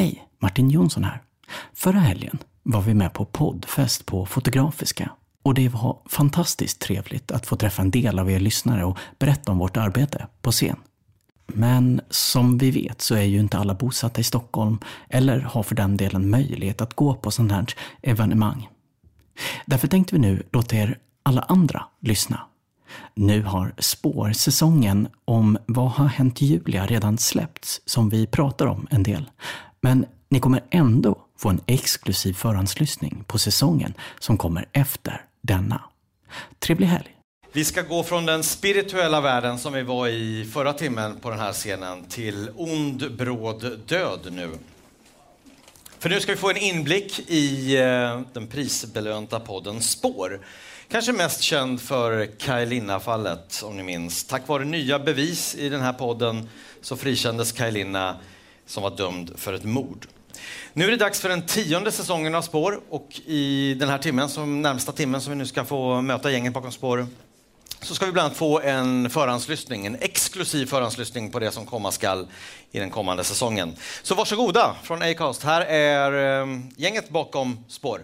Hej, Martin Jonsson här. Förra helgen var vi med på poddfest på Fotografiska och det var fantastiskt trevligt att få träffa en del av er lyssnare och berätta om vårt arbete på scen. Men som vi vet så är ju inte alla bosatta i Stockholm eller har för den delen möjlighet att gå på sånt här evenemang. Därför tänkte vi nu låta er alla andra lyssna. Nu har spårsäsongen om Vad har hänt Julia redan släppts som vi pratar om en del. Men ni kommer ändå få en exklusiv förhandslyssning på säsongen som kommer efter denna. Trevlig helg! Vi ska gå från den spirituella världen som vi var i förra timmen på den här scenen till ond, bråd död nu. För nu ska vi få en inblick i eh, den prisbelönta podden Spår. Kanske mest känd för Kaj om ni minns. Tack vare nya bevis i den här podden så frikändes Kaj som var dömd för ett mord. Nu är det dags för den tionde säsongen av Spår och i den här timmen, som närmsta timmen som vi nu ska få möta gänget bakom Spår, så ska vi bland annat få en förhandslyssning, en exklusiv förhandslyssning på det som komma skall i den kommande säsongen. Så varsågoda från Acast. Här är eh, gänget bakom Spår.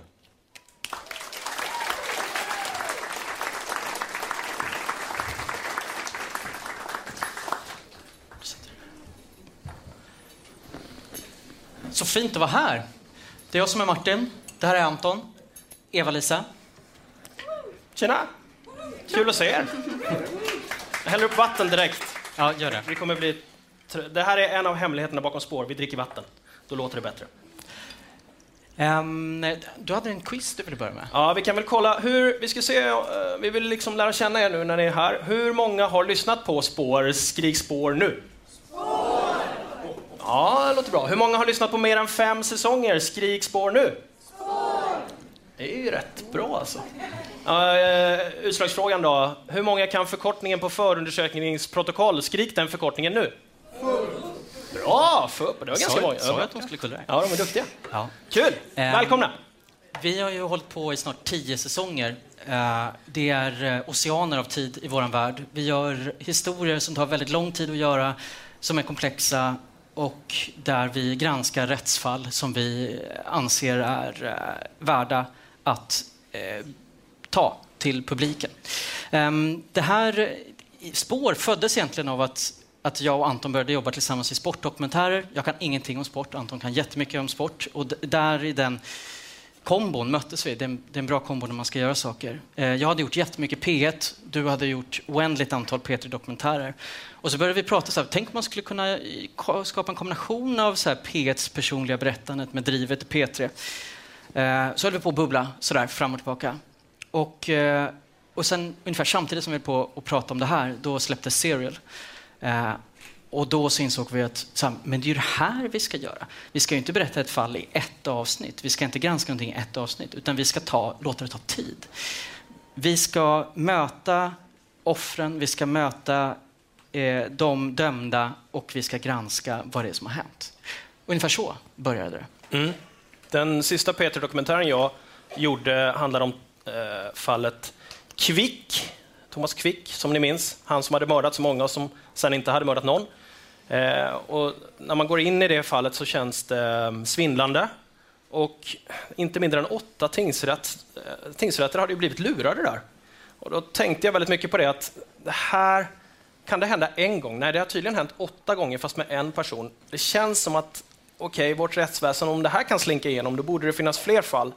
Så fint att vara här. Det är jag som är Martin. Det här är Anton. Eva-Lisa. Tjena! Kul att se er. Jag häller upp vatten direkt. Ja, gör det. Vi kommer bli det här är en av hemligheterna bakom spår. Vi dricker vatten. Då låter det bättre. Um, du hade en quiz du ville börja med. Ja, vi kan väl kolla hur... Vi ska se, uh, vi vill liksom lära känna er nu när ni är här. Hur många har lyssnat på Spår, Skrik spår nu? Ja, det låter bra. Hur många har lyssnat på mer än fem säsonger? Skrik spår nu! Spår! Det är ju rätt bra alltså. Uh, utslagsfrågan då. Hur många kan förkortningen på förundersökningsprotokoll? Skrik den förkortningen nu. Full. Bra! Full. Det var ganska många. Sa att de skulle kunna det? Ja, de är duktiga. Ja. Kul! Um, Välkomna! Vi har ju hållit på i snart tio säsonger. Uh, det är uh, oceaner av tid i vår värld. Vi gör historier som tar väldigt lång tid att göra, som är komplexa och där vi granskar rättsfall som vi anser är eh, värda att eh, ta till publiken. Ehm, det här spår föddes egentligen av att, att jag och Anton började jobba tillsammans i sportdokumentärer. Jag kan ingenting om sport, Anton kan jättemycket om sport. Och där i den kombon möttes vi. Det är, en, det är en bra kombo när man ska göra saker. Eh, jag hade gjort jättemycket P1, du hade gjort oändligt antal P3-dokumentärer. Och så började vi prata så här, tänk om man skulle kunna eh, skapa en kombination av så här P1s personliga berättandet med drivet i P3. Eh, så höll vi på att bubbla sådär fram och tillbaka. Och, och sen ungefär samtidigt som vi höll på att prata om det här, då släpptes Serial. Och då så insåg vi att men det är ju det här vi ska göra. Vi ska ju inte berätta ett fall i ett avsnitt. Vi ska inte granska någonting i ett avsnitt, utan vi ska ta, låta det ta tid. Vi ska möta offren, vi ska möta eh, de dömda och vi ska granska vad det är som har hänt. Ungefär så började det. Mm. Den sista Peter-dokumentären jag gjorde handlade om eh, fallet Kvick, Thomas Quick, som ni minns. Han som hade mördat så många och som sen inte hade mördat någon. Eh, och när man går in i det fallet så känns det ehm, svindlande. Och inte mindre än åtta tingsrätt, eh, tingsrätter hade ju blivit lurade där. Och då tänkte jag väldigt mycket på det att det här kan det hända en gång? Nej, det har tydligen hänt åtta gånger fast med en person. Det känns som att okej, okay, vårt rättsväsen, om det här kan slinka igenom, då borde det finnas fler fall.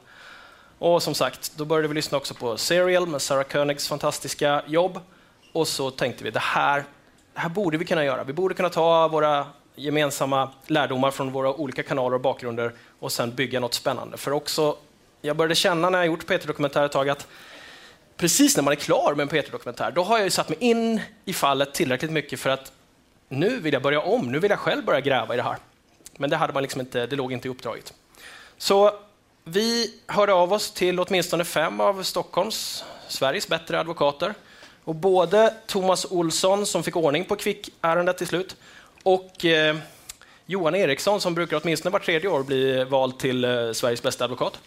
Och som sagt, då började vi lyssna också på Serial med Sarah Koenigs fantastiska jobb. Och så tänkte vi, det här det här borde vi kunna göra. Vi borde kunna ta våra gemensamma lärdomar från våra olika kanaler och bakgrunder och sen bygga något spännande. För också, jag började känna när jag gjort P3-dokumentär ett tag att precis när man är klar med en P3-dokumentär, då har jag ju satt mig in i fallet tillräckligt mycket för att nu vill jag börja om, nu vill jag själv börja gräva i det här. Men det, hade man liksom inte, det låg inte i uppdraget. Så vi hörde av oss till åtminstone fem av Stockholms, Sveriges bättre advokater och både Thomas Olsson, som fick ordning på kvickärendet till slut, och eh, Johan Eriksson, som brukar åtminstone var tredje år bli vald till eh, Sveriges bästa advokat.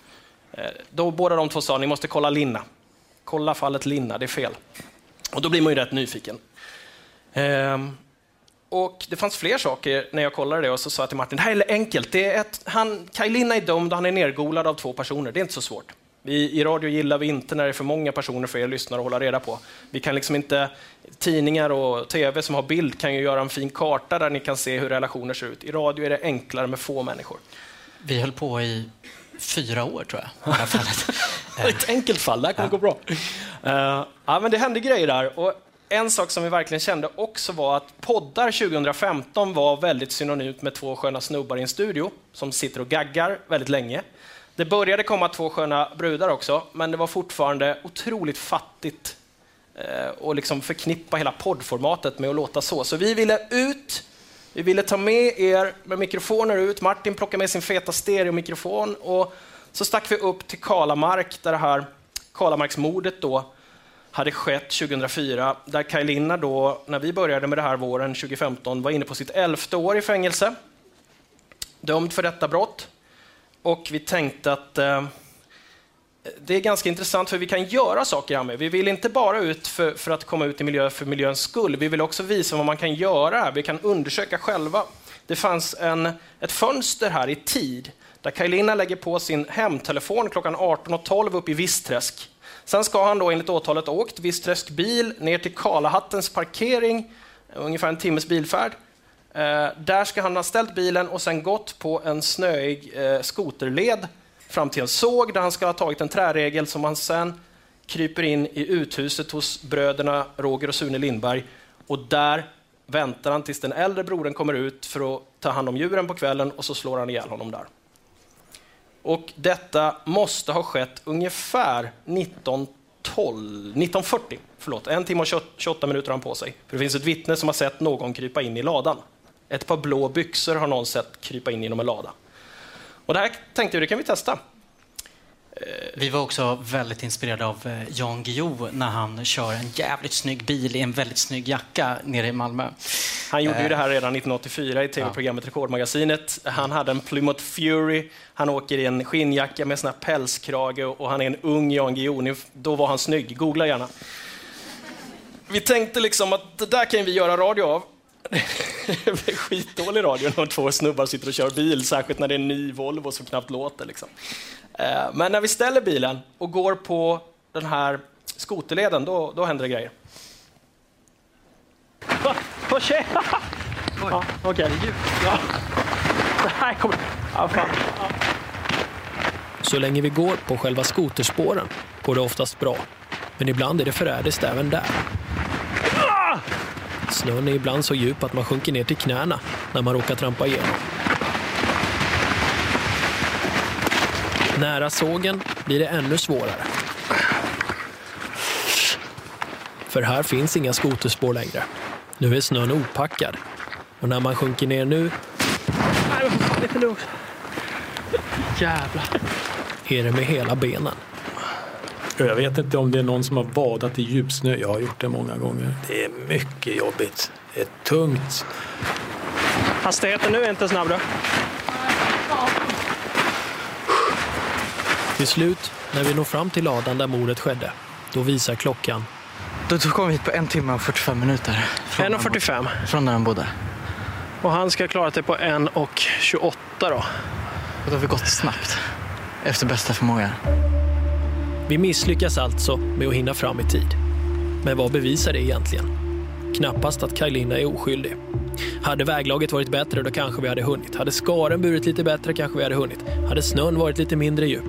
Eh, då båda de två sa ni måste kolla Linna. Kolla fallet Linna, det är fel. Och då blir man ju rätt nyfiken. Ehm, och det fanns fler saker när jag kollade det och så sa jag till Martin, det här är enkelt. Det är ett, han, Kaj Linna är dömd och han är nergolad av två personer. Det är inte så svårt. Vi, I radio gillar vi inte när det är för många personer för er lyssnare att hålla reda på. Vi kan liksom inte, tidningar och tv som har bild kan ju göra en fin karta där ni kan se hur relationer ser ut. I radio är det enklare med få människor. Vi höll på i fyra år tror jag. Ett enkelt fall, det här kommer ja. gå bra. Uh, ja, men det hände grejer där. Och en sak som vi verkligen kände också var att poddar 2015 var väldigt synonymt med två sköna snubbar i en studio som sitter och gaggar väldigt länge. Det började komma två sköna brudar också, men det var fortfarande otroligt fattigt eh, och liksom förknippa hela poddformatet med att låta så. Så vi ville ut, vi ville ta med er med mikrofoner ut. Martin plockade med sin feta stereomikrofon och så stack vi upp till Kalamark där det här Kalamarksmordet då hade skett 2004, där Kaj Linna då, när vi började med det här våren 2015, var inne på sitt elfte år i fängelse. Dömd för detta brott. Och vi tänkte att eh, det är ganska intressant för vi kan göra saker här med. Vi vill inte bara ut för, för, att komma ut i miljö för miljöns skull. Vi vill också visa vad man kan göra här. Vi kan undersöka själva. Det fanns en, ett fönster här i tid där Kajlina lägger på sin hemtelefon klockan 18.12 uppe i Vissträsk. Sen ska han då enligt åtalet åkt Vissträsk bil ner till Kalahattens parkering, ungefär en timmes bilfärd. Eh, där ska han ha ställt bilen och sen gått på en snöig eh, skoterled fram till en såg där han ska ha tagit en träregel som han sen kryper in i uthuset hos bröderna Roger och Sune Lindberg och där väntar han tills den äldre brodern kommer ut för att ta hand om djuren på kvällen och så slår han ihjäl honom där. Och detta måste ha skett ungefär 1912, 1940. Förlåt, en timme och 28 minuter har han på sig. För det finns ett vittne som har sett någon krypa in i ladan. Ett par blå byxor har någon sett krypa in genom en lada. Och det här tänkte vi, det kan vi testa. Eh, vi var också väldigt inspirerade av eh, Jan Guillou när han kör en jävligt snygg bil i en väldigt snygg jacka nere i Malmö. Han gjorde ju det här redan 1984 i tv-programmet Rekordmagasinet. Han hade en Plymouth Fury, han åker i en skinnjacka med sån här pälskrage och han är en ung Jan Guillou. Då var han snygg, googla gärna. Vi tänkte liksom att det där kan vi göra radio av. det är skitdålig radio när två snubbar sitter och kör bil, särskilt när det är en ny Volvo som knappt låter. Liksom. Eh, men när vi ställer bilen och går på den här skoterleden, då, då händer det grejer. Åh, tjej! Ja, Okej. Ja. Det här kommer... Ja, fan. Ja. Så länge vi går på själva skoterspåren går det oftast bra. Men ibland är det förrädiskt även där. Snön är ibland så djup att man sjunker ner till knäna när man råkar trampa igenom. Nära sågen blir det ännu svårare. För här finns inga skoterspår längre. Nu är snön opackad. Och när man sjunker ner nu... Jävlar. Är det med hela benen. Jag vet inte om det är någon som har badat i djupsnö. Jag har gjort det många gånger. Det är mycket jobbigt. Det är tungt. Hastigheten nu är inte snabb då? Till slut, när vi når fram till ladan där mordet skedde, då visar klockan. Då kom vi hit på en timme och 45 minuter. 1.45? Från där han bodde. Och han ska klara sig på 1.28 då? Och då har vi gått snabbt, efter bästa förmåga. Vi misslyckas alltså med att hinna fram i tid. Men vad bevisar det egentligen? Knappast att Kajlina är oskyldig. Hade väglaget varit bättre då kanske vi hade hunnit. Hade skaren burit lite bättre kanske vi hade hunnit. Hade snön varit lite mindre djup.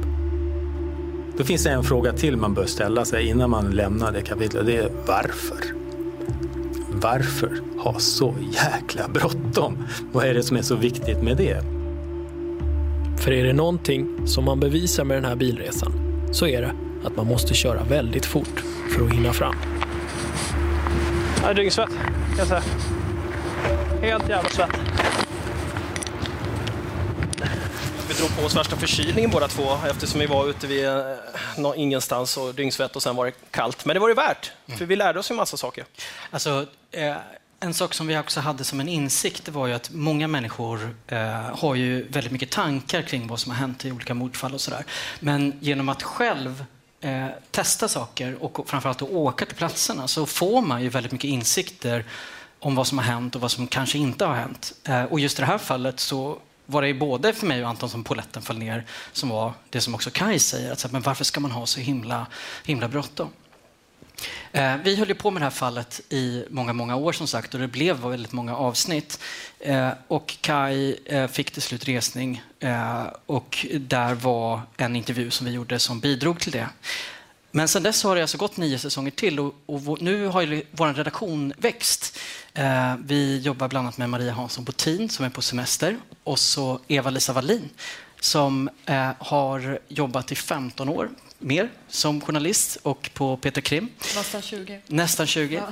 Då finns det en fråga till man bör ställa sig innan man lämnar det kapitlet. Det är varför? Varför ha så jäkla bråttom? Vad är det som är så viktigt med det? För är det någonting som man bevisar med den här bilresan så är det att man måste köra väldigt fort för att hinna fram. Jag är dyngsvett, kan jag säga. Helt jävla svett. Vi drog på oss värsta förkylningen båda två eftersom vi var ute vid eh, ingenstans och dyngsvett och sen var det kallt. Men det var det värt, för vi lärde oss en massa saker. Alltså, eh, en sak som vi också hade som en insikt var ju att många människor eh, har ju väldigt mycket tankar kring vad som har hänt i olika mordfall och sådär. Men genom att själv eh, testa saker och framförallt att åka till platserna så får man ju väldigt mycket insikter om vad som har hänt och vad som kanske inte har hänt. Eh, och just i det här fallet så var det både för mig och Anton som poletten föll ner, som var det som också Kai säger, att men varför ska man ha så himla, himla bråttom? Eh, vi höll ju på med det här fallet i många, många år som sagt och det blev väldigt många avsnitt. Eh, och Kai eh, fick till slut resning och där var en intervju som vi gjorde som bidrog till det. Men sen dess har det alltså gått nio säsonger till och, och nu har ju vår redaktion växt. vi jobbar bland annat med Maria Hansson Botin som är på semester och så Eva-Lisa Wallin som har jobbat i 15 år mer som journalist och på Peter Krim. Nästan 20. Nästan 20.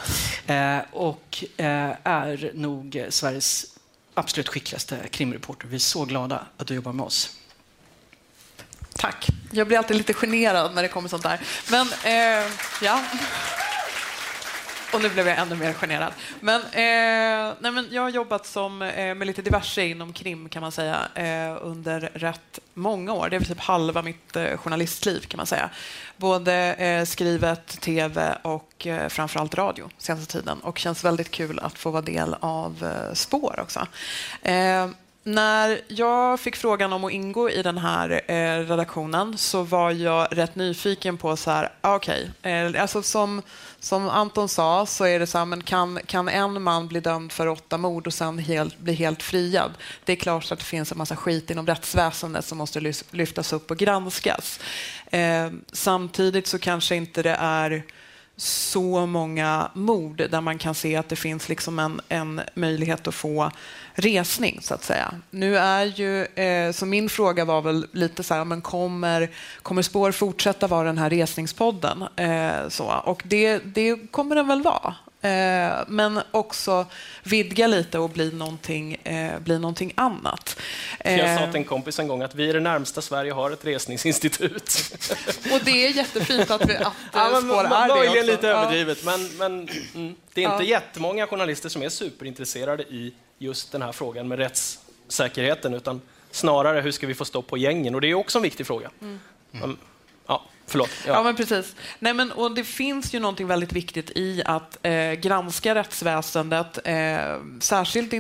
Ja. Eh, och eh, är nog Sveriges absolut skickligaste krimreporter. Vi är så glada att du jobbar med oss. Tack. Jag blir alltid lite generad när det kommer sånt där. Men, eh, ja. Och nu blev jag ännu mer generad. Men, eh, nej men jag har jobbat som, eh, med lite diverse inom krim kan man säga eh, under rätt många år. Det är typ halva mitt eh, journalistliv kan man säga. Både eh, skrivet, tv och eh, framförallt radio senaste tiden. Och känns väldigt kul att få vara del av eh, Spår också. Eh, när jag fick frågan om att ingå i den här eh, redaktionen så var jag rätt nyfiken på så här, ah, okej, okay, eh, alltså som, som Anton sa så är det så här, men kan, kan en man bli dömd för åtta mord och sen helt, bli helt friad? Det är klart att det finns en massa skit inom rättsväsendet som måste lyftas upp och granskas. Eh, samtidigt så kanske inte det är så många mord där man kan se att det finns liksom en, en möjlighet att få resning, så att säga. Nu är ju, eh, så min fråga var väl lite så här, men kommer, kommer Spår fortsätta vara den här resningspodden? Eh, så, och det, det kommer den väl vara. Eh, men också vidga lite och bli någonting, eh, bli någonting annat. Jag sa eh, till en kompis en gång att vi är det närmsta Sverige har ett resningsinstitut. Och det är jättefint att, vi, att ja, men, Spår är det Möjligen lite överdrivet, ja. men, men mm, det är inte ja. jättemånga journalister som är superintresserade i just den här frågan med rättssäkerheten, utan snarare hur ska vi få stopp på gängen? Och det är också en viktig fråga. Mm. Förlåt. Ja. ja. men precis. Nej, men, och det finns ju någonting väldigt viktigt i att eh, granska rättsväsendet, eh, särskilt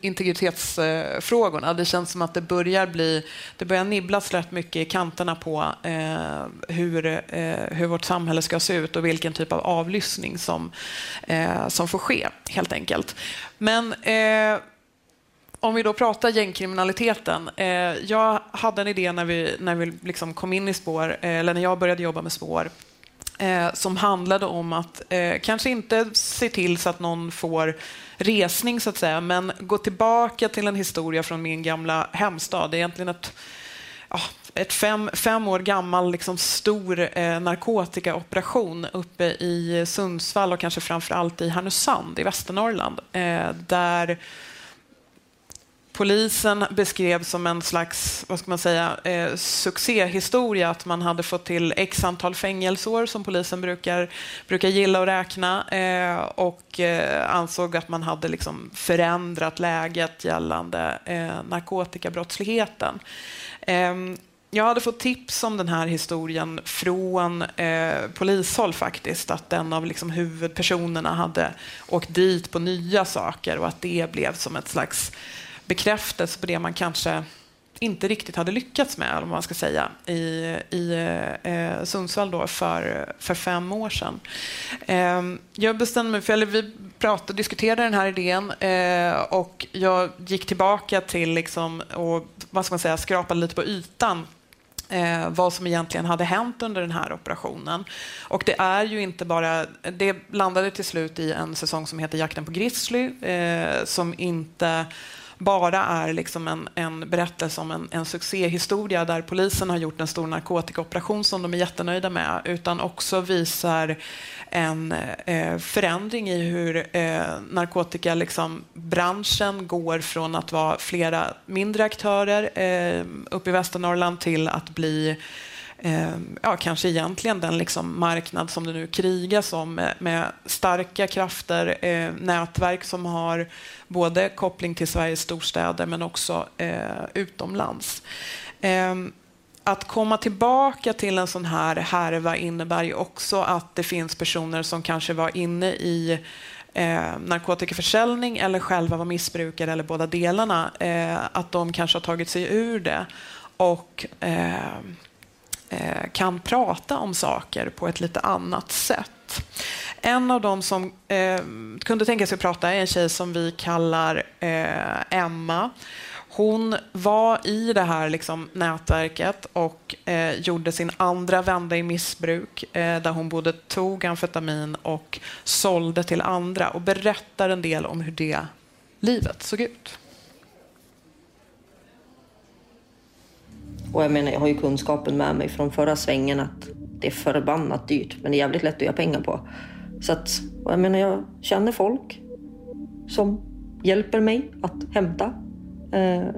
integritetsfrågorna. det känns som att det börjar bli, det börjar nibblas rätt mycket i kanterna på eh, hur, eh, hur vårt samhälle ska se ut och vilken typ av avlyssning som, eh, som får ske, helt enkelt. Men eh, om vi då pratar gängkriminaliteten. Eh, jag hade en idé när vi, när vi liksom kom in i spår, eh, eller när jag började jobba med spår, eh, som handlade om att eh, kanske inte se till så att någon får resning, så att säga, men gå tillbaka till en historia från min gamla hemstad. Det är egentligen ett ja, ett fem, fem år gammal liksom stor eh, narkotikaoperation uppe i Sundsvall och kanske framför allt i Härnösand i Västernorrland. Eh, där polisen beskrev som en slags vad ska man säga, eh, succéhistoria, att man hade fått till x antal fängelseår som polisen brukar, brukar gilla att räkna eh, och eh, ansåg att man hade liksom förändrat läget gällande eh, narkotikabrottsligheten. Ehm, jag hade fått tips om den här historien från eh, polishåll faktiskt, att en av liksom, huvudpersonerna hade åkt dit på nya saker och att det blev som ett slags bekräftelse på det man kanske inte riktigt hade lyckats med, om man ska säga, i, i eh, Sundsvall då för, för fem år sedan. Eh, jag bestämde mig för, eller vi pratade, diskuterade den här idén eh, och jag gick tillbaka till liksom, och vad ska man säga, skrapade lite på ytan eh, vad som egentligen hade hänt under den här operationen. Och det är ju inte bara, det landade till slut i en säsong som heter Jakten på Grizzly, eh, som inte bara är liksom en, en berättelse om en, en succéhistoria där polisen har gjort en stor narkotikaoperation som de är jättenöjda med, utan också visar en eh, förändring i hur eh, narkotikabranschen liksom, går från att vara flera mindre aktörer eh, uppe i Västernorrland till att bli eh, Ehm, ja, kanske egentligen den liksom marknad som det nu krigas om med, med starka krafter, eh, nätverk som har både koppling till Sveriges storstäder men också eh, utomlands. Eh, att komma tillbaka till en sån här härva innebär ju också att det finns personer som kanske var inne i eh, narkotikaförsäljning eller själva var missbrukare eller båda delarna, eh, att de kanske har tagit sig ur det och eh Eh, kan prata om saker på ett lite annat sätt. En av dem som eh, kunde tänka sig att prata är en tjej som vi kallar eh, Emma. Hon var i det här liksom, nätverket och eh, gjorde sin andra vända i missbruk eh, där hon både tog amfetamin och sålde till andra och berättar en del om hur det livet såg ut. Och jag menar, jag har ju kunskapen med mig från förra svängen att det är förbannat dyrt, men det är jävligt lätt att göra pengar på. Så att, jag menar, jag känner folk som hjälper mig att hämta eh,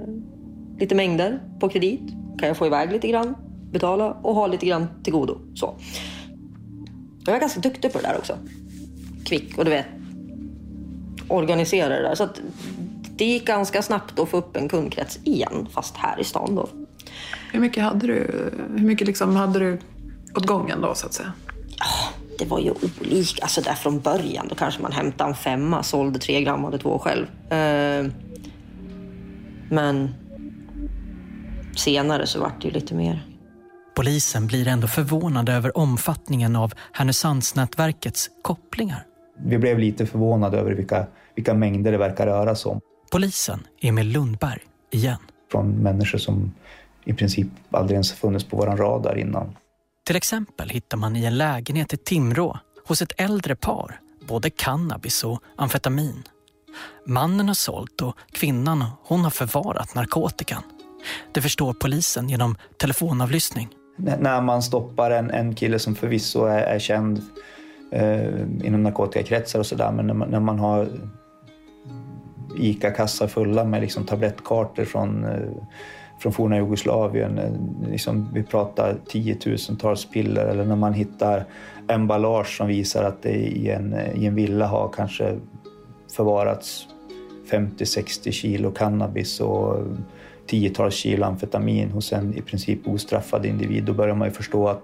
lite mängder på kredit. Kan jag få iväg lite grann, betala och ha lite grann till godo. Så. Jag är ganska duktig på det där också. Kvick och du vet, organisera det där. Så att det gick ganska snabbt att få upp en kundkrets igen, fast här i stan då. Hur mycket hade du, hur mycket liksom hade du åt gången då så att säga? Ja, det var ju olika. Alltså där från början, då kanske man hämtade en femma, sålde tre gram, hade två själv. Eh, men senare så vart det ju lite mer. Polisen blir ändå förvånad över omfattningen av Härnösandsnätverkets kopplingar. Vi blev lite förvånade över vilka, vilka mängder det verkar röra sig om. Polisen, Emil Lundberg, igen. Från människor som i princip aldrig ens funnits på vår radar innan. Till exempel hittar man i en lägenhet i Timrå hos ett äldre par både cannabis och amfetamin. Mannen har sålt och kvinnan hon har förvarat narkotikan. Det förstår polisen genom telefonavlyssning. N när man stoppar en, en kille som förvisso är, är känd eh, inom narkotikakretsar och sådär, men när man, när man har ICA-kassar fulla med liksom tablettkartor från eh, från forna Jugoslavien. Eh, liksom, vi pratar tiotusentals piller eller när man hittar emballage som visar att det i en, i en villa har kanske förvarats 50-60 kilo cannabis och tiotals kilo amfetamin hos en i princip ostraffad individ. Då börjar man ju förstå att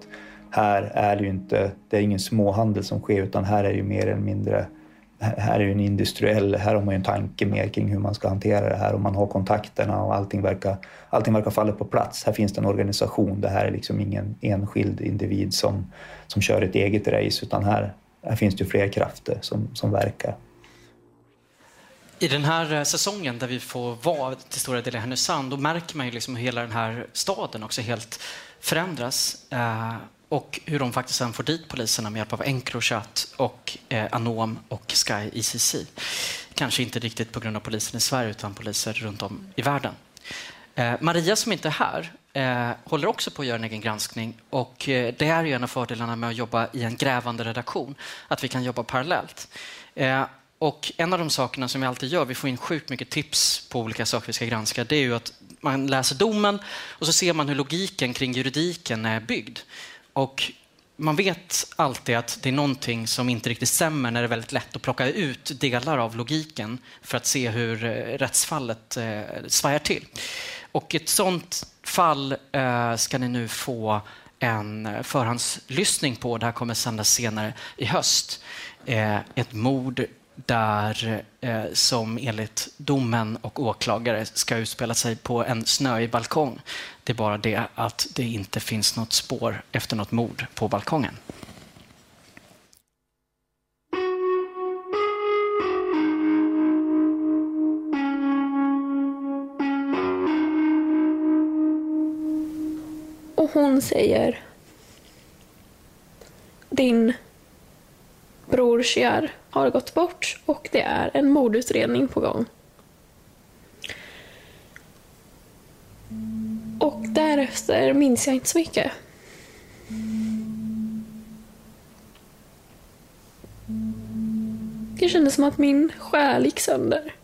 här är det ju inte, det är ingen småhandel som sker utan här är det ju mer eller mindre här är ju en industriell, här har man ju en tanke mer kring hur man ska hantera det här och man har kontakterna och allting verkar, allting verkar falla på plats. Här finns det en organisation, det här är liksom ingen enskild individ som, som kör ett eget race utan här, här finns det ju fler krafter som, som verkar. I den här eh, säsongen där vi får vara till stora delar i Härnösand, då märker man ju liksom hur hela den här staden också helt förändras. Eh, och hur de faktiskt sen får dit poliserna med hjälp av Encrochat och eh, Anom och Sky ICC. Kanske inte riktigt på grund av polisen i Sverige utan poliser runt om i världen. Eh, Maria som inte är här eh, håller också på att göra en egen granskning och eh, det är ju en av fördelarna med att jobba i en grävande redaktion, att vi kan jobba parallellt. Eh, och en av de sakerna som vi alltid gör, vi får in sjukt mycket tips på olika saker vi ska granska, det är ju att man läser domen och så ser man hur logiken kring juridiken är byggd. Och man vet alltid att det är någonting som inte riktigt stämmer när det är väldigt lätt att plocka ut delar av logiken för att se hur eh, rättsfallet eh, svajar till. Och ett sånt fall eh, ska ni nu få en förhandslyssning på. Det här kommer sändas senare i höst. Eh, ett mord där eh, som enligt domen och åklagare ska utspela sig på en snöig balkong. Det är bara det att det inte finns något spår efter något mord på balkongen. Och hon säger din bror Shiar har gått bort och det är en mordutredning på gång. Och därefter minns jag inte så mycket. Det kändes som att min själ gick sönder.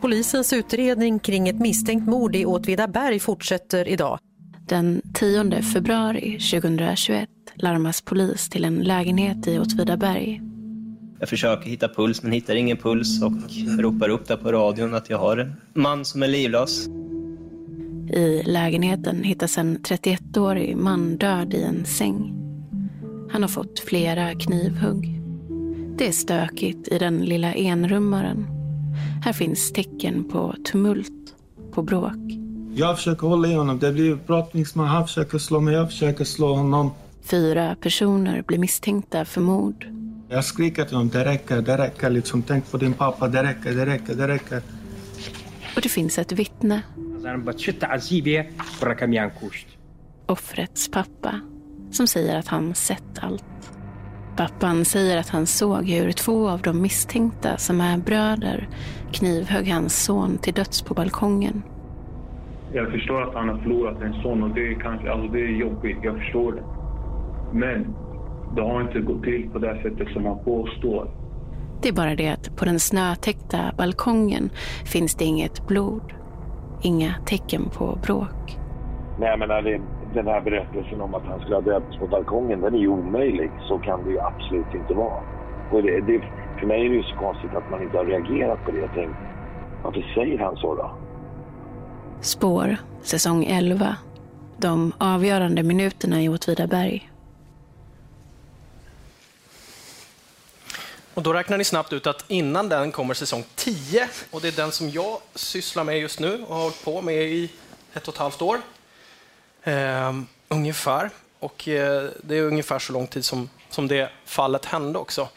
Polisens utredning kring ett misstänkt mord i Åtvidaberg fortsätter idag. Den 10 februari 2021 larmas polis till en lägenhet i Åtvidaberg. Jag försöker hitta puls men hittar ingen puls och ropar upp där på radion att jag har en man som är livlös. I lägenheten hittas en 31-årig man död i en säng. Han har fått flera knivhugg. Det är stökigt i den lilla enrummaren. Här finns tecken på tumult, på bråk. Jag försöker hålla i honom. Det blir brottningsmål. Han försöker slå mig, jag försöker slå honom. Fyra personer blir misstänkta för mord. Jag skriker till honom, det räcker, det räcker. Liksom, tänk på din pappa, det räcker, det räcker, det räcker. Och det finns ett vittne. Offrets pappa, som säger att han sett allt. Pappan säger att han såg hur två av de misstänkta, som är bröder, knivhögg hans son till döds på balkongen. Jag förstår att han har förlorat en son och det är, kanske, alltså det är jobbigt, jag förstår det. Men det har inte gått till på det sättet som han påstår. Det är bara det att på den snötäckta balkongen finns det inget blod. Inga tecken på bråk. Nej, menar, det, den här berättelsen om att han skulle ha dödats på balkongen, den är ju omöjlig. Så kan det ju absolut inte vara. Och det, det, för mig är det ju så konstigt att man inte har reagerat på det. Jag tänkte, varför säger han så då? Spår, säsong 11. De avgörande minuterna i Åtvidaberg. Och då räknar ni snabbt ut att innan den kommer säsong 10 och det är den som jag sysslar med just nu och har hållit på med i ett och ett halvt år. Eh, ungefär. Och eh, det är ungefär så lång tid som, som det fallet hände också.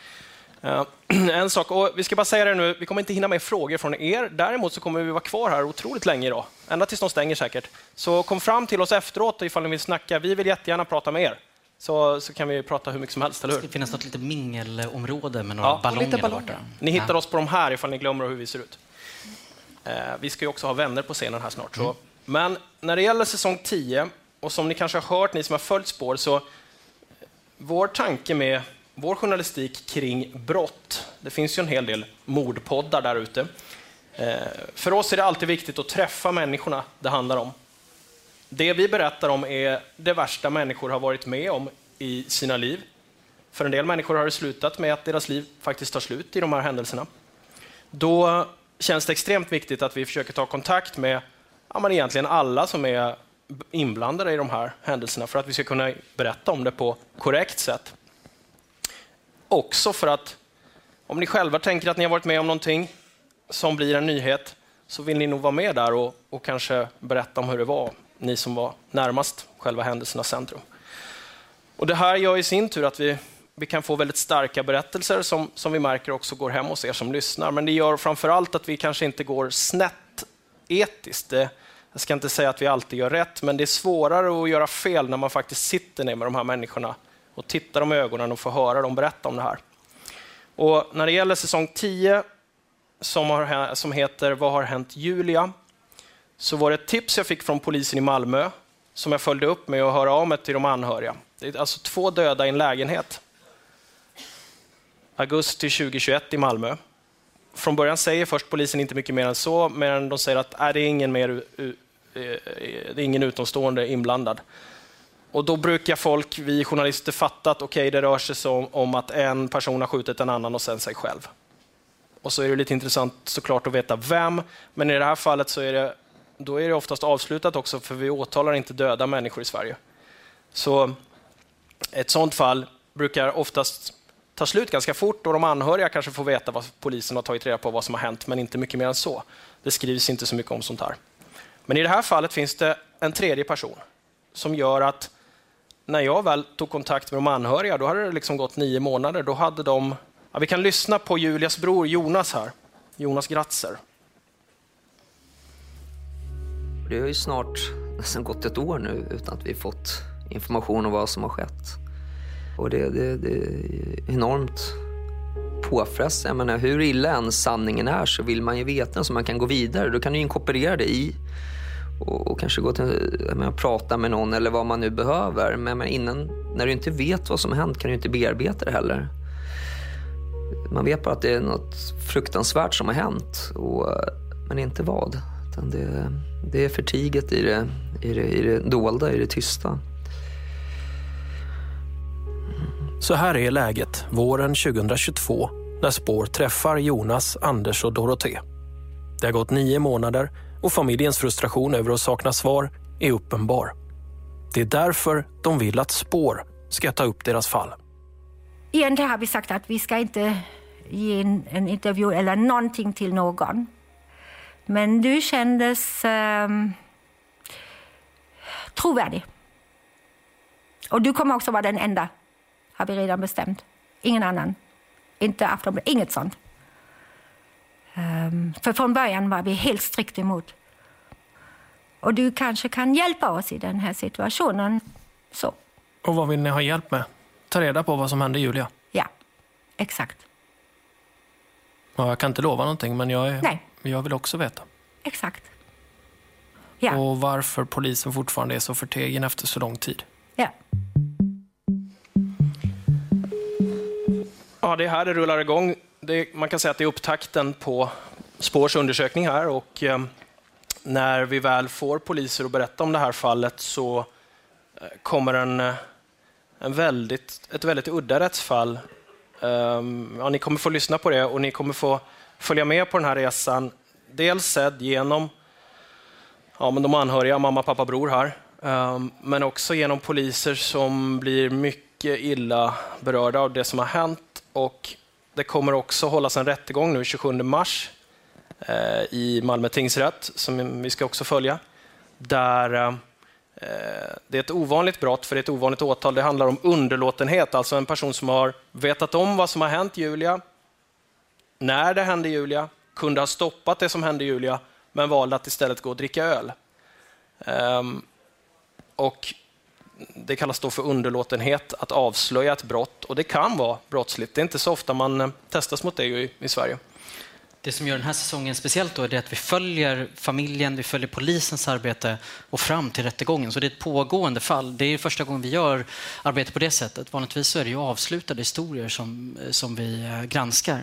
Eh, en sak, och vi ska bara säga det nu, vi kommer inte hinna med frågor från er. Däremot så kommer vi vara kvar här otroligt länge idag. Ända tills de stänger säkert. Så kom fram till oss efteråt ifall ni vill snacka. Vi vill jättegärna prata med er. Så, så kan vi prata hur mycket som helst, eller hur? Det finns något litet mingelområde med några Ja. ballonger Lite där ballonger. borta. Ni hittar Ja. oss på de här ifall ni glömmer hur vi ser ut. Eh, vi ska ju också ha vänner på scenen här snart. Så. Men när det gäller säsong 10, och som ni kanske har hört, ni som har följt spår, så vår tanke med vår journalistik kring brott, det finns ju en hel del mordpoddar där ute. Eh, för oss är det alltid viktigt att träffa människorna det handlar om. Det vi berättar om är det värsta människor har varit med om i sina liv. För en del människor har det slutat med att deras liv faktiskt tar slut i de här händelserna. Då känns det extremt viktigt att vi försöker ta kontakt med ja, men egentligen alla som är inblandade i de här händelserna för att vi ska kunna berätta om det på korrekt sätt. Också för att om ni själva tänker att ni har varit med om någonting som blir en nyhet så vill ni nog vara med där och, och kanske berätta om hur det var, ni som var närmast själva händelsernas centrum. Och Det här gör i sin tur att vi, vi kan få väldigt starka berättelser som, som vi märker också går hem hos er som lyssnar. Men det gör framför allt att vi kanske inte går snett etiskt. Det, jag ska inte säga att vi alltid gör rätt, men det är svårare att göra fel när man faktiskt sitter ner med de här människorna och tittar dem i ögonen och får höra dem berätta om det här. Och när det gäller säsong 10 som, har, som heter Vad har hänt Julia? Så var det ett tips jag fick från polisen i Malmö som jag följde upp med att höra av mig till de anhöriga. Det är alltså två döda i en lägenhet. Augusti 2021 i Malmö. Från början säger först polisen inte mycket mer än så, men de säger att är det är ingen mer eh, det är ingen utomstående inblandad. Och då brukar folk, vi journalister, fatta att okej, det rör sig om, om att en person har skjutit en annan och sen sig själv. Och så är det lite intressant såklart att veta vem, men i det här fallet så är det, då är det oftast avslutat också, för vi åtalar inte döda människor i Sverige. Så ett sånt fall brukar oftast ta slut ganska fort och de anhöriga kanske får veta vad polisen har tagit reda på vad som har hänt, men inte mycket mer än så. Det skrivs inte så mycket om sånt här. Men i det här fallet finns det en tredje person som gör att när jag väl tog kontakt med de anhöriga, då hade det liksom gått nio månader. Då hade de... Ja, vi kan lyssna på Julias bror Jonas här. Jonas Gratzer. Det har ju snart nästan gått ett år nu utan att vi fått information om vad som har skett. Och det, det, det är enormt påfrestande. Jag menar, hur illa än sanningen är så vill man ju veta den så man kan gå vidare. Då kan du inkorporera det i och, och kanske gå till, jag menar, prata med någon eller vad man nu behöver. Men, menar, innan, när du inte vet vad som har hänt kan du inte bearbeta det heller. Man vet bara att det är något fruktansvärt som har hänt, och, men inte vad. Utan det, det är förtiget i det, i, det, i det dolda, i det tysta. Så här är läget våren 2022 när Spår träffar Jonas, Anders och Dorothée. Det har gått nio månader och familjens frustration över att sakna svar är uppenbar. Det är därför de vill att Spår ska ta upp deras fall. egentligen har vi sagt att vi ska inte ge en, en intervju eller någonting till någon. Men du kändes um, trovärdig. Och du kommer också vara den enda, har vi redan bestämt. Ingen annan. Inte Aftonbladet, inget sånt. Um, för från början var vi helt strikt emot. Och du kanske kan hjälpa oss i den här situationen. Så. Och vad vill ni ha hjälp med? Ta reda på vad som hände Julia? Ja, exakt. Ja, jag kan inte lova någonting, men jag, är, Nej. Jag vill också veta. Exakt. Ja. Och varför polisen fortfarande är så förtegen efter så lång tid. Ja. Ja, det är här det rullar igång. Det, man kan säga att det är upptakten på Spårs undersökning här och eh, när vi väl får poliser att berätta om det här fallet så eh, kommer en, eh, en väldigt, ett väldigt udda rättsfall. Um, ja, ni kommer få lyssna på det och ni kommer få följa med på den här resan. Dels sedd genom ja, men de anhöriga, mamma, pappa, bror här. Ehm, men också genom poliser som blir mycket illa berörda av det som har hänt. Och det kommer också hållas en rättegång nu 27 mars eh, i Malmö tingsrätt, som vi ska också följa. Där eh, det är ett ovanligt brott, för det är ett ovanligt åtal. Det handlar om underlåtenhet, alltså en person som har vetat om vad som har hänt Julia, när det hände Julia, kunde ha stoppat det som hände Julia, men valde att istället gå och dricka öl. Um, och det kallas då för underlåtenhet att avslöja ett brott och det kan vara brottsligt. Det är inte så ofta man eh, testas mot det i, i Sverige. Det som gör den här säsongen speciellt då är att vi följer familjen, vi följer polisens arbete och fram till rättegången. Så det är ett pågående fall. Det är första gången vi gör arbete på det sättet. Vanligtvis så är det ju avslutade historier som, eh, som vi eh, granskar.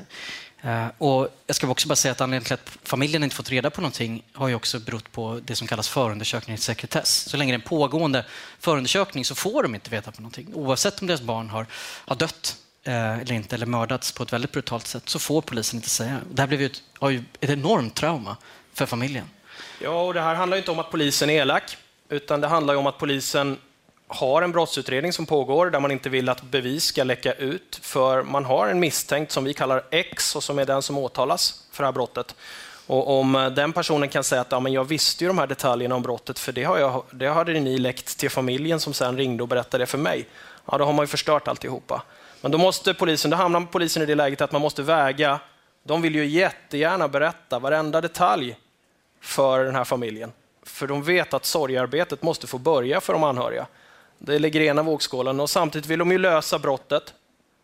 Eh, och jag ska också bara säga att anledningen till att familjen inte fått reda på någonting har ju också berott på det som kallas förundersökningssekretess. Så länge det är en pågående förundersökning så får de inte veta på någonting. Oavsett om deras barn har, har dött eh, eller inte, eller mördats på ett väldigt brutalt sätt, så får polisen inte säga. Det här blev ju ett, har ju ett enormt trauma för familjen. Ja, och det här handlar inte om att polisen är elak, utan det handlar om att polisen har en brottsutredning som pågår där man inte vill att bevis ska läcka ut, för man har en misstänkt som vi kallar X och som är den som åtalas för det här brottet. Och om eh, den personen kan säga att ja, men jag visste ju de här detaljerna om brottet, för det, har jag, det hade ni läckt till familjen som sen ringde och berättade det för mig. Ja, då har man ju förstört alltihopa. Men då måste polisen, då hamnar polisen i det läget att man måste väga. De vill ju jättegärna berätta varenda detalj för den här familjen. För de vet att sorgarbetet måste få börja för de anhöriga. Det ligger i ena vågskålen och samtidigt vill de ju lösa brottet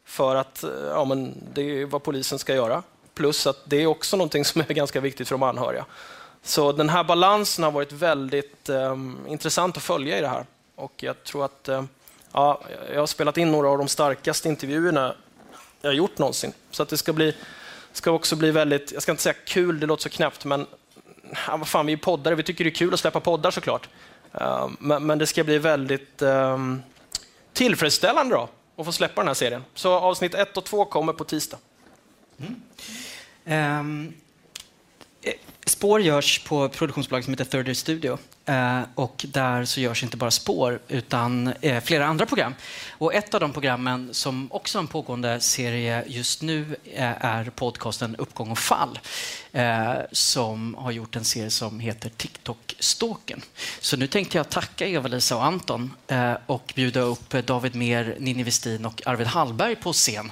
för att eh, ja, men det är vad polisen ska göra. Plus att det är också någonting som är ganska viktigt för de anhöriga. Så den här balansen har varit väldigt eh, intressant att följa i det här. Och jag tror att eh, ja, jag har spelat in några av de starkaste intervjuerna jag har gjort någonsin. Så att det ska, bli, ska också bli väldigt, jag ska inte säga kul, det låter så knäppt, men ja, vad fan, vi är poddare, vi tycker det är kul att släppa poddar såklart. Ehm, men, men, det ska bli väldigt um, tillfredsställande då, att få släppa den här serien. Så avsnitt 1 och 2 kommer på tisdag. Mm. Um, spår görs på produktionsbolag som heter Third Year Studio. Eh, och där så görs inte bara spår, utan eh, flera andra program. Och ett av de programmen som också är en pågående serie just nu eh, är podcasten Uppgång och fall, eh, som har gjort en serie som heter TikTok-stalken. Så nu tänkte jag tacka Eva-Lisa och Anton eh, och bjuda upp David Mer, Ninni Westin och Arvid Hallberg på scen.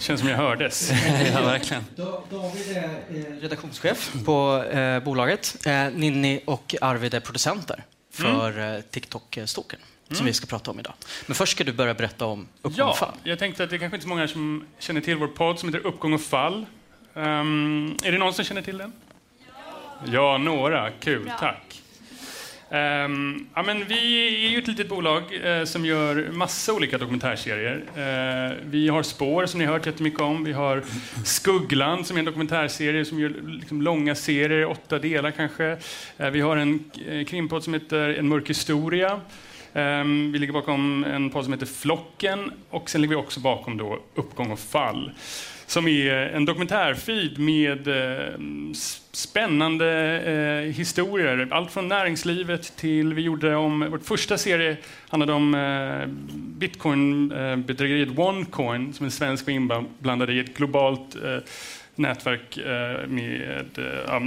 Känns som jag hördes. ja, verkligen. David är redaktionschef på eh, bolaget. Eh, Ninni och Arvid är producenter för mm. eh, TikTok-stoken som mm. vi ska prata om idag. Men först ska du börja berätta om Uppgång ja, och fall. Jag tänkte att det är kanske inte så många som känner till vår podd som heter Uppgång och fall. Um, är det någon som känner till den? Ja, ja några. Kul, Bra. tack. Um, ja, men vi är ju ett litet bolag uh, som gör massa olika dokumentärserier. Uh, vi har Spår som ni har hört jättemycket om. Vi har Skuggland som är en dokumentärserie som gör liksom, långa serier, åtta delar kanske. Uh, vi har en krimpodd som heter En mörk historia. Um, vi ligger bakom en podd som heter Flocken och sen ligger vi också bakom då Uppgång och fall som är eh, en dokumentärfeed med eh, spännande eh, historier. Allt från näringslivet till, vi gjorde om, vår första serie handlade om bitcoinbedrägeriet bitcoin-bedrägeriet OneCoin som en svensk var inblandad i ett globalt nätverk med,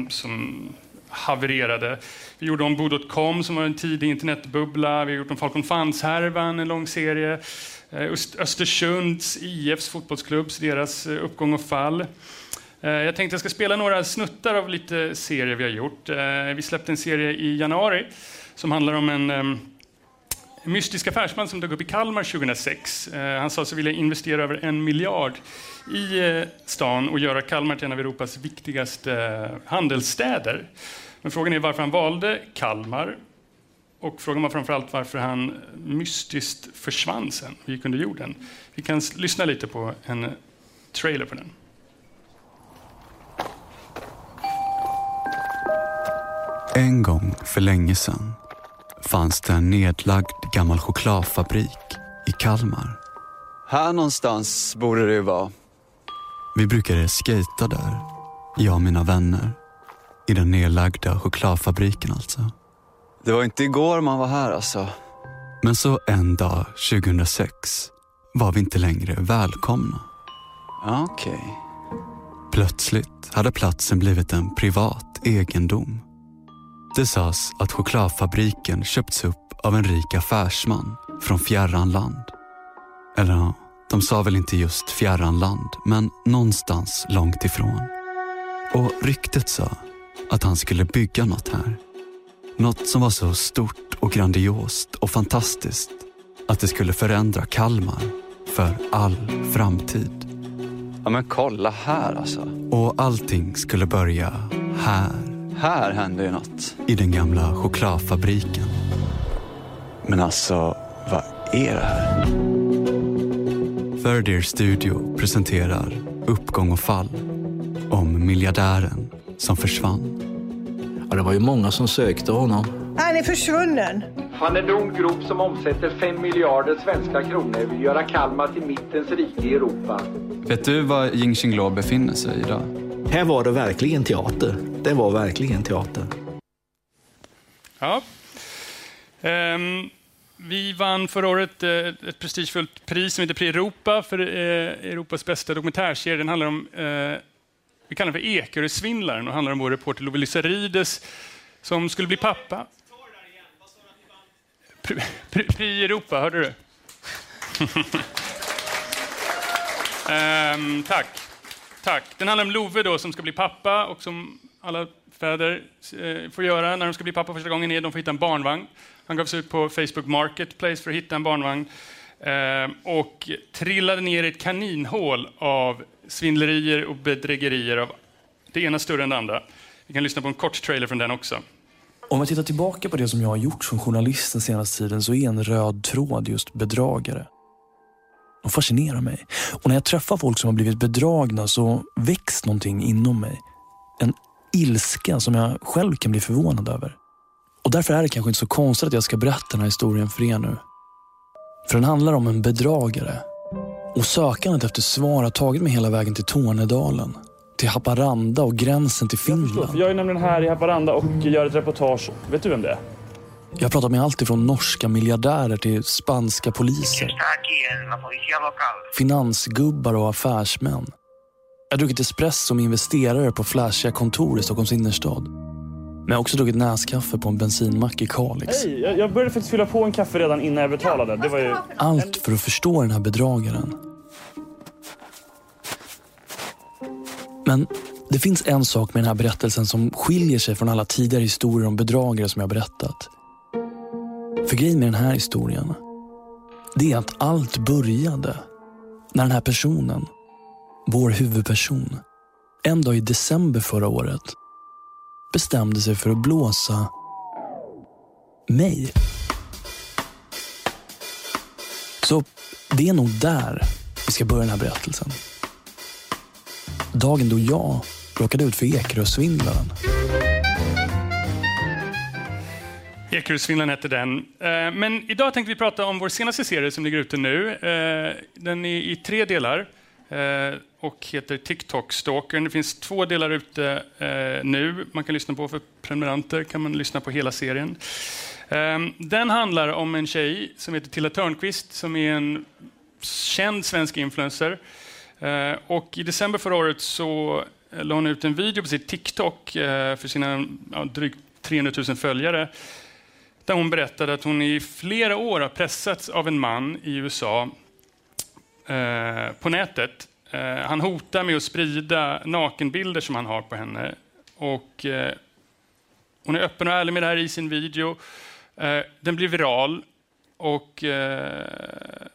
som havererade. Vi gjorde om Bo.com som var en tidig internetbubbla. Vi har gjort om Falcon Funds-härvan, en lång serie. Eh, Östersunds IFs fotbollsklubbs, deras eh, uppgång och fall. Eh, jag tänkte jag ska spela några snuttar av lite serier vi har gjort. Vi släppte en serie i januari som handlar om en ehm, mystisk affärsman som dök upp i Kalmar 2006. Han sa sig vilja investera över en miljard i stan och göra Kalmar till en av Europas viktigaste handelsstäder. Men frågan är varför han valde Kalmar och frågan var framförallt varför han mystiskt försvann sen och gick under jorden. Vi kan lyssna lite på en trailer på den. En gång för länge sedan fanns det en nedlagd gammal chokladfabrik i Kalmar. Här någonstans borde det ju vara. Vi brukade skejta där, jag och mina vänner. I den nedlagda chokladfabriken alltså. Det var inte igår man var här alltså. Men så en dag 2006 var vi inte längre välkomna. Okej. Okay. Plötsligt hade platsen blivit en privat egendom. Det sades att chokladfabriken köpts upp av en rik affärsman från fjärran land. Eller ja, de sa väl inte just fjärran land, men någonstans långt ifrån. Och ryktet sa att han skulle bygga något här. Något som var så stort och grandiost och fantastiskt att det skulle förändra Kalmar för all framtid. Ja men kolla här alltså. Och allting skulle börja här. Här hände ju något. I den gamla chokladfabriken. Men alltså, vad är det här? Third Ear Studio presenterar Uppgång och fall om miljardären som försvann. Det var ju många som sökte honom. Han är försvunnen. Han är en grop som omsätter 5 miljarder svenska kronor vill göra Kalmar till mittens rike i Europa. Vet du var Ying Xinglo befinner sig idag? Här var det verkligen teater. Det var verkligen teater. Ja. Um, vi vann förra året uh, ett prestigefullt pris som heter Pri Europa för uh, Europas bästa dokumentärserie. Den handlar om uh, vi kallar den för Ekerösvindlaren och handlar om vår reporter Love Lissarides som skulle bli pappa. Pri Europa, hörde du? um, tack. tack. Den handlar om Love då, som ska bli pappa och som alla fäder eh, får göra när de ska bli pappa första gången är de får hitta en barnvagn. Han gav sig ut på Facebook Marketplace för att hitta en barnvagn eh, och trillade ner i ett kaninhål av svindlerier och bedrägerier av det ena större än det andra. Vi kan lyssna på en kort trailer från den också. Om jag tittar tillbaka på det som jag har gjort som journalist den senaste tiden så är en röd tråd just bedragare. De fascinerar mig. Och när jag träffar folk som har blivit bedragna så väcks någonting inom mig. En ilska som jag själv kan bli förvånad över. Och därför är det kanske inte så konstigt att jag ska berätta den här historien för er nu. För den handlar om en bedragare och sökandet efter svar har tagit mig hela vägen till Tornedalen. Till Haparanda och gränsen till Finland. Jag, förstår, jag är nämligen här i Haparanda och gör ett reportage. Vet du vem det är? Jag har pratat med allt ifrån norska miljardärer till spanska poliser. Finansgubbar och affärsmän. Jag har druckit espresso med investerare på flashiga kontor i Stockholms innerstad. Men jag har också druckit näskaffe på en bensinmack i Kalix. Hej, jag började faktiskt fylla på en kaffe redan innan jag betalade. Det var ju... Allt för att förstå den här bedragaren. Men det finns en sak med den här berättelsen som skiljer sig från alla tidigare historier om bedragare som jag berättat. För grejen med den här historien, det är att allt började när den här personen, vår huvudperson, en dag i december förra året bestämde sig för att blåsa mig. Så det är nog där vi ska börja den här berättelsen. Dagen då jag råkade ut för Ekerösvindlaren. Ekerösvindlaren hette den. Eh, men idag tänkte vi prata om vår senaste serie som ligger ute nu. Eh, den är i tre delar Eh, och heter TikTok Stalkern. Det finns två delar ute eh, nu. Man kan lyssna på för prenumeranter kan man lyssna på hela serien. Ehm, den handlar om en tjej som heter Tilla Törnqvist som är en känd svensk influencer. Eh, och I december förra året så la hon ut en video på sitt TikTok för sina ja, drygt 300 000 följare där hon berättade att hon i flera år har pressats av en man i USA eh, på nätet. Eh, han hotar med att sprida nakenbilder som han har på henne. Och, eh, hon är öppen och ärlig med det här i sin video. Eh, den blir viral och eh,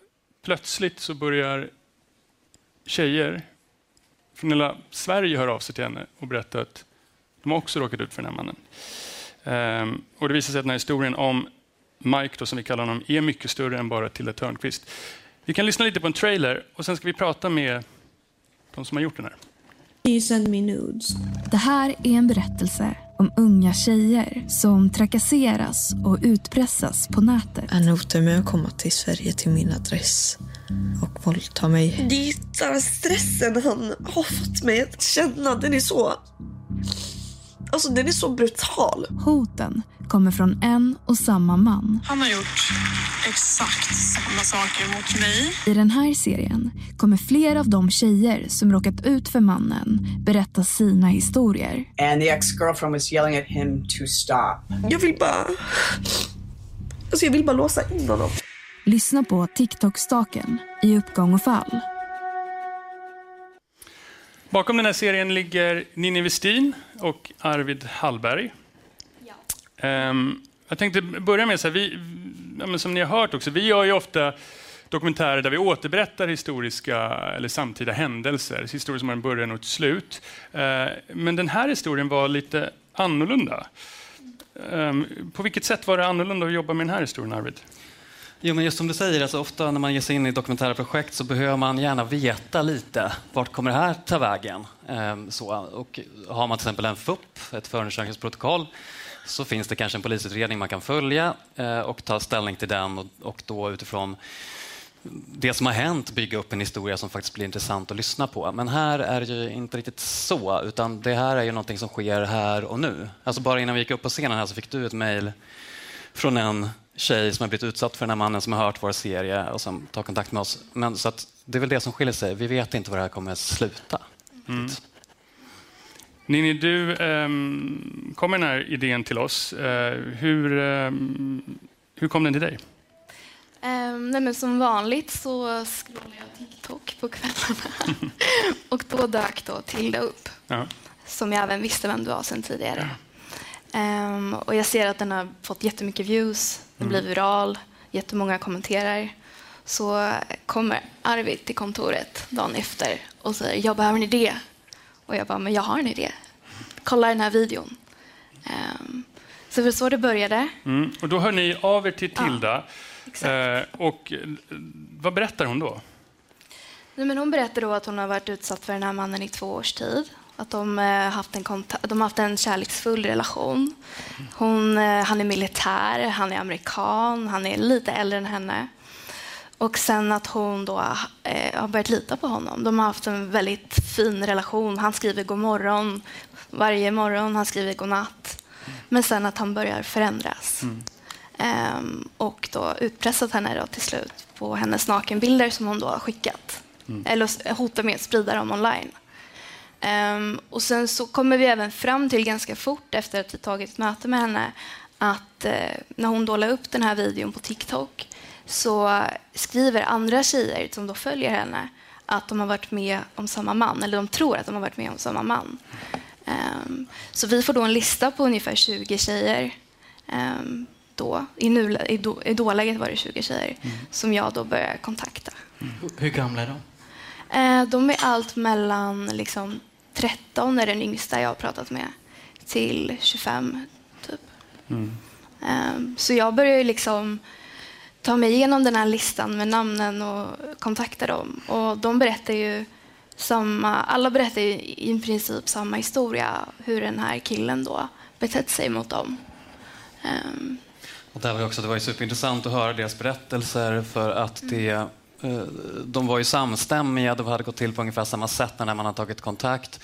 plötsligt så börjar tjejer från hela Sverige höra av sig till henne och berätta att de har också råkat ut för den här mannen. Ehm, och det visar sig att den här historien om Mike, då, som vi kallar honom, är mycket större än bara Tilda Törnqvist. Vi kan lyssna lite på en trailer och sen ska vi prata med de som har gjort den här. You send me nudes. Det här är en berättelse om unga tjejer som trakasseras och utpressas på nätet. Han hotar med att komma till Sverige till min adress och våldta mig. Det är stressen han har fått mig att känna. Den är så... Alltså den är så brutal. Hoten kommer från en och samma man. Han har gjort exakt samma saker mot mig. I den här serien kommer flera av de tjejer som råkat ut för mannen berätta sina historier. And the ex-girlfriend was yelling at him to stop. Jag vill bara... Alltså jag vill bara låsa in honom. Lyssna på TikTok-staken i uppgång och fall. Bakom den här serien ligger Ninni Westin och Arvid Hallberg. Ehm, jag tänkte börja med, så här, vi, ja, som ni har hört också, vi gör ju ofta dokumentärer där vi återberättar historiska eller samtida händelser, historier som har en början och ett slut. Ehm, men den här historien var lite annorlunda. Ehm, på vilket sätt var det annorlunda att jobba med den här historien, Arvid? Jo, men just som du säger, alltså ofta när man ger sig in i dokumentära projekt så behöver man gärna veta lite. Vart kommer det här ta vägen? Ehm, så, och har man till exempel en FUP, ett förundersökningsprotokoll, så finns det kanske en polisutredning man kan följa eh, och ta ställning till den och, och då utifrån det som har hänt bygga upp en historia som faktiskt blir intressant att lyssna på. Men här är det ju inte riktigt så, utan det här är ju någonting som sker här och nu. Alltså bara innan vi gick upp på scenen här så fick du ett mejl från en tjej som har blivit utsatt för den här mannen som har hört vår serie och som tar kontakt med oss. Men så att det är väl det som skiljer sig. Vi vet inte var det här kommer att sluta. Mm. Ninni, du um, kom med den här idén till oss. Uh, hur, um, hur kom den till dig? Um, nej men som vanligt så scrollar jag TikTok på kvällarna och då dök då Tilda upp. Ja. Som jag även visste vem du var sedan tidigare. Um, och jag ser att den har fått jättemycket views, den Mm. blir viral, jättemånga kommenterar. Så kommer Arvid till kontoret dagen efter och säger jag behöver en idé. Och jag bara, men jag har en idé. Kolla den här videon. Um, så det var så det började. Mm. Och då hör ni av er till Ja, Tilda. Eh, och eh, vad berättar hon då? Nej, men hon berättade då att hon har varit utsatt för den här mannen i två års tid. Att de, eh, haft en de har haft en kärleksfull relation. Hon, eh, han är militär, han är amerikan, han är lite äldre än henne. Och sen att hon då eh, har börjat lita på honom. De har haft en väldigt fin relation. Han skriver god morgon varje morgon, han skriver god natt. Men sen att han börjar förändras. Ehm, och då utpressat henne då till slut på hennes nakenbilder som hon då har skickat. Mm. Eller hotar med att sprida dem online. Ehm, och sen så kommer vi även fram till ganska fort efter att vi tagit ett möte med henne att eh, när hon då la upp den här videon på TikTok så skriver andra tjejer som då följer henne att de har varit med om samma man, eller de tror att de har varit med om samma man. Ehm, så vi får då en lista på ungefär 20 tjejer. ehm, då. I, nulä- i, då, I dåläget var det 20 tjejer som jag då börjar kontakta. Hur gamla är de? Eh, de är allt mellan liksom, 13 är den yngsta jag har pratat med till 25 typ. Ehm, Så jag börjar ju liksom ta mig igenom den här listan med namnen och kontakta dem. Och de berättar ju samma, alla berättar ju i princip samma historia, hur den här killen då betett sig mot dem. Ehm, Och där var också, det var ju superintressant att höra deras berättelser för att det, eh, Eh, de var ju samstämmiga, det hade gått till på ungefär samma sätt när man har tagit kontakt.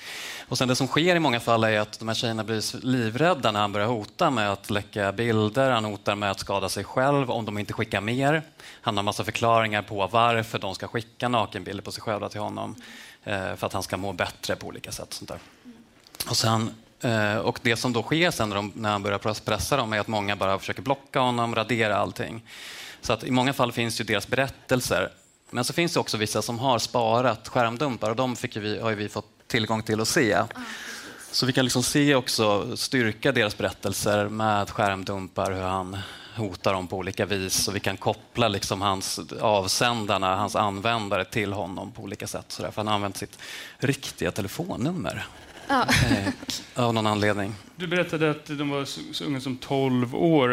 Och sen det som sker i många fall är att de här tjejerna blir livrädda när han börjar hota med att läcka bilder, han hotar med att skada sig själv om de inte skickar mer. Han har massa förklaringar på varför de ska skicka nakenbilder på sig själva till honom eh, för att han ska må bättre på olika sätt. Sånt där. Och, sen, eh, och det som då sker sen när, de, när han börjar pressa dem är att många bara försöker blocka honom, radera allting. Så att i många fall finns ju deras berättelser. Men så finns det också vissa som har sparat skärmdumpar och de fick vi, har vi fått tillgång till att se. Så vi kan liksom se också styrka deras berättelser med skärmdumpar, hur han hotar dem på olika vis och vi kan koppla liksom hans avsändarna, hans användare till honom på olika sätt. Så därför han har använt sitt riktiga telefonnummer. Ja. Eh, av någon anledning. Du berättade att de var så, så unga som 12 år.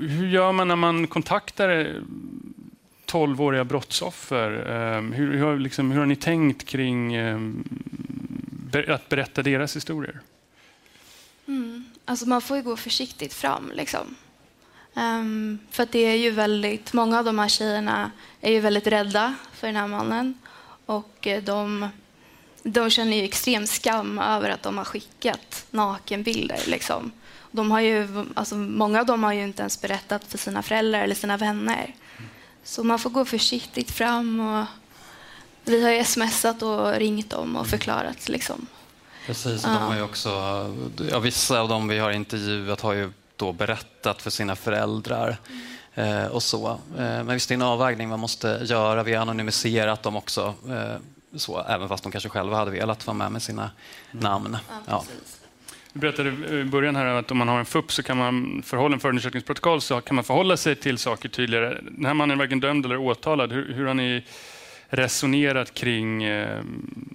Hur gör man när man kontaktar tolvåriga brottsoffer? Ehm, hur, hur, har liksom, hur har ni tänkt kring ehm, att berätta deras historier? Mm. Alltså man får ju gå försiktigt fram. Liksom. Um, för att det är ju väldigt, många av de här tjejerna är ju väldigt rädda för den här mannen. Och eh, de, de känner ju extrem skam över att de har skickat nakenbilder. Liksom. De har ju, alltså många av dem har ju inte ens berättat för sina föräldrar eller sina vänner. Så man får gå försiktigt fram. Och vi har ju smsat och ringt dem och förklarat. Liksom. Precis, Ja. de har ju också, ja, vissa av dem vi har intervjuat har ju då berättat för sina föräldrar eh, och så. Eh, men visst, det är en avvägning man måste göra. Vi har anonymiserat dem också, eh, så, även fast de kanske själva hade velat vara med med sina namn. Ja. Du berättade i början här att om man har en FUP så kan man förhålla en förundersökningsprotokoll så kan man förhålla sig till saker tydligare. Den här mannen är varken dömd eller åtalad. Hur, hur har ni resonerat kring eh,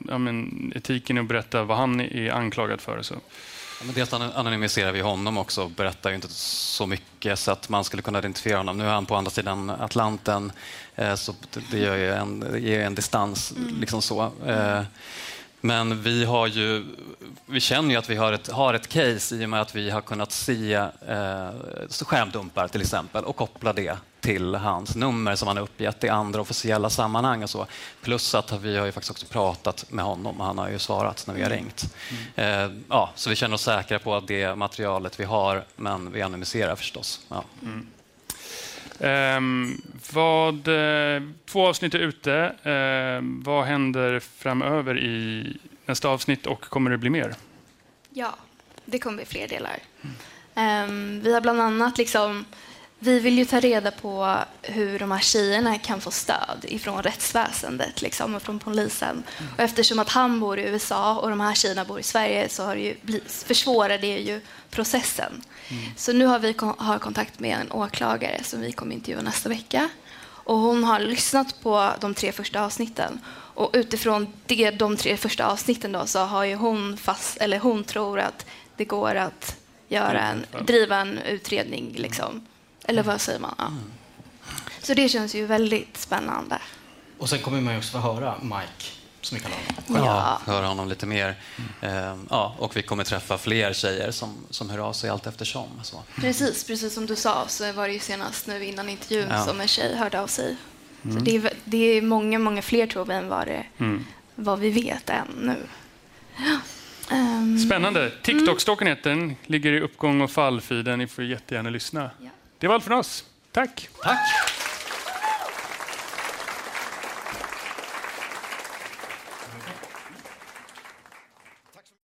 ja, men, etiken att berätta vad han är anklagad för? och Så. Ja, men dels an- anonymiserar vi honom också och berättar ju inte så mycket så att man skulle kunna identifiera honom. Nu är han på andra sidan Atlanten eh, så det- gör ju en, det ger en distans. liksom så. Eh, Men vi, har ju, vi känner ju att vi har ett, har ett case i och med att vi har kunnat se eh, skärmdumpar till exempel och koppla det till hans nummer som han har uppgett i andra officiella sammanhang och så. Plus att vi har ju faktiskt också pratat med honom och han har ju svarat när vi har ringt. Eh, ja, så vi känner oss säkra på att det materialet vi har, men vi anonymiserar förstås. Ja. Um, vad, eh, två avsnitt är ute. Ehm, vad händer framöver i nästa avsnitt och kommer det bli mer? Ja, det kommer bli fler delar. Um, vi har bland annat liksom, vi vill ju ta reda på hur de här tjejerna kan få stöd ifrån rättsväsendet liksom, och från polisen. Och eftersom att han bor i USA och de här tjejerna bor i Sverige så har det ju blivit, försvårar det ju processen. Så nu har vi har kontakt med en åklagare som vi kommer intervjua nästa vecka. Och hon har lyssnat på de tre första avsnitten. Och utifrån det, de tre första avsnitten då, så har hon fast, eller hon tror att det går att göra en, driva en utredning. Liksom. Eller vad säger man? Ja. Så det känns ju väldigt spännande. Och sen kommer man ju också få höra Mike, som vi kallar honom. Ja. Ja. höra honom lite mer. Eh, ja, och vi kommer träffa fler tjejer som, som hör av sig allt eftersom. Så. Precis, precis som du sa så var det ju senast nu innan intervjun Ja. som en tjej hörde av sig. Mm. Så det är, det är många, många fler tror vi än vad, det, Mm. vad vi vet än nu. Ehm, Spännande. TikTok-stalken heter den. Ligger i uppgång och fallfiden. Ni får jättegärna lyssna. Det var allt från oss. Tack. Tack.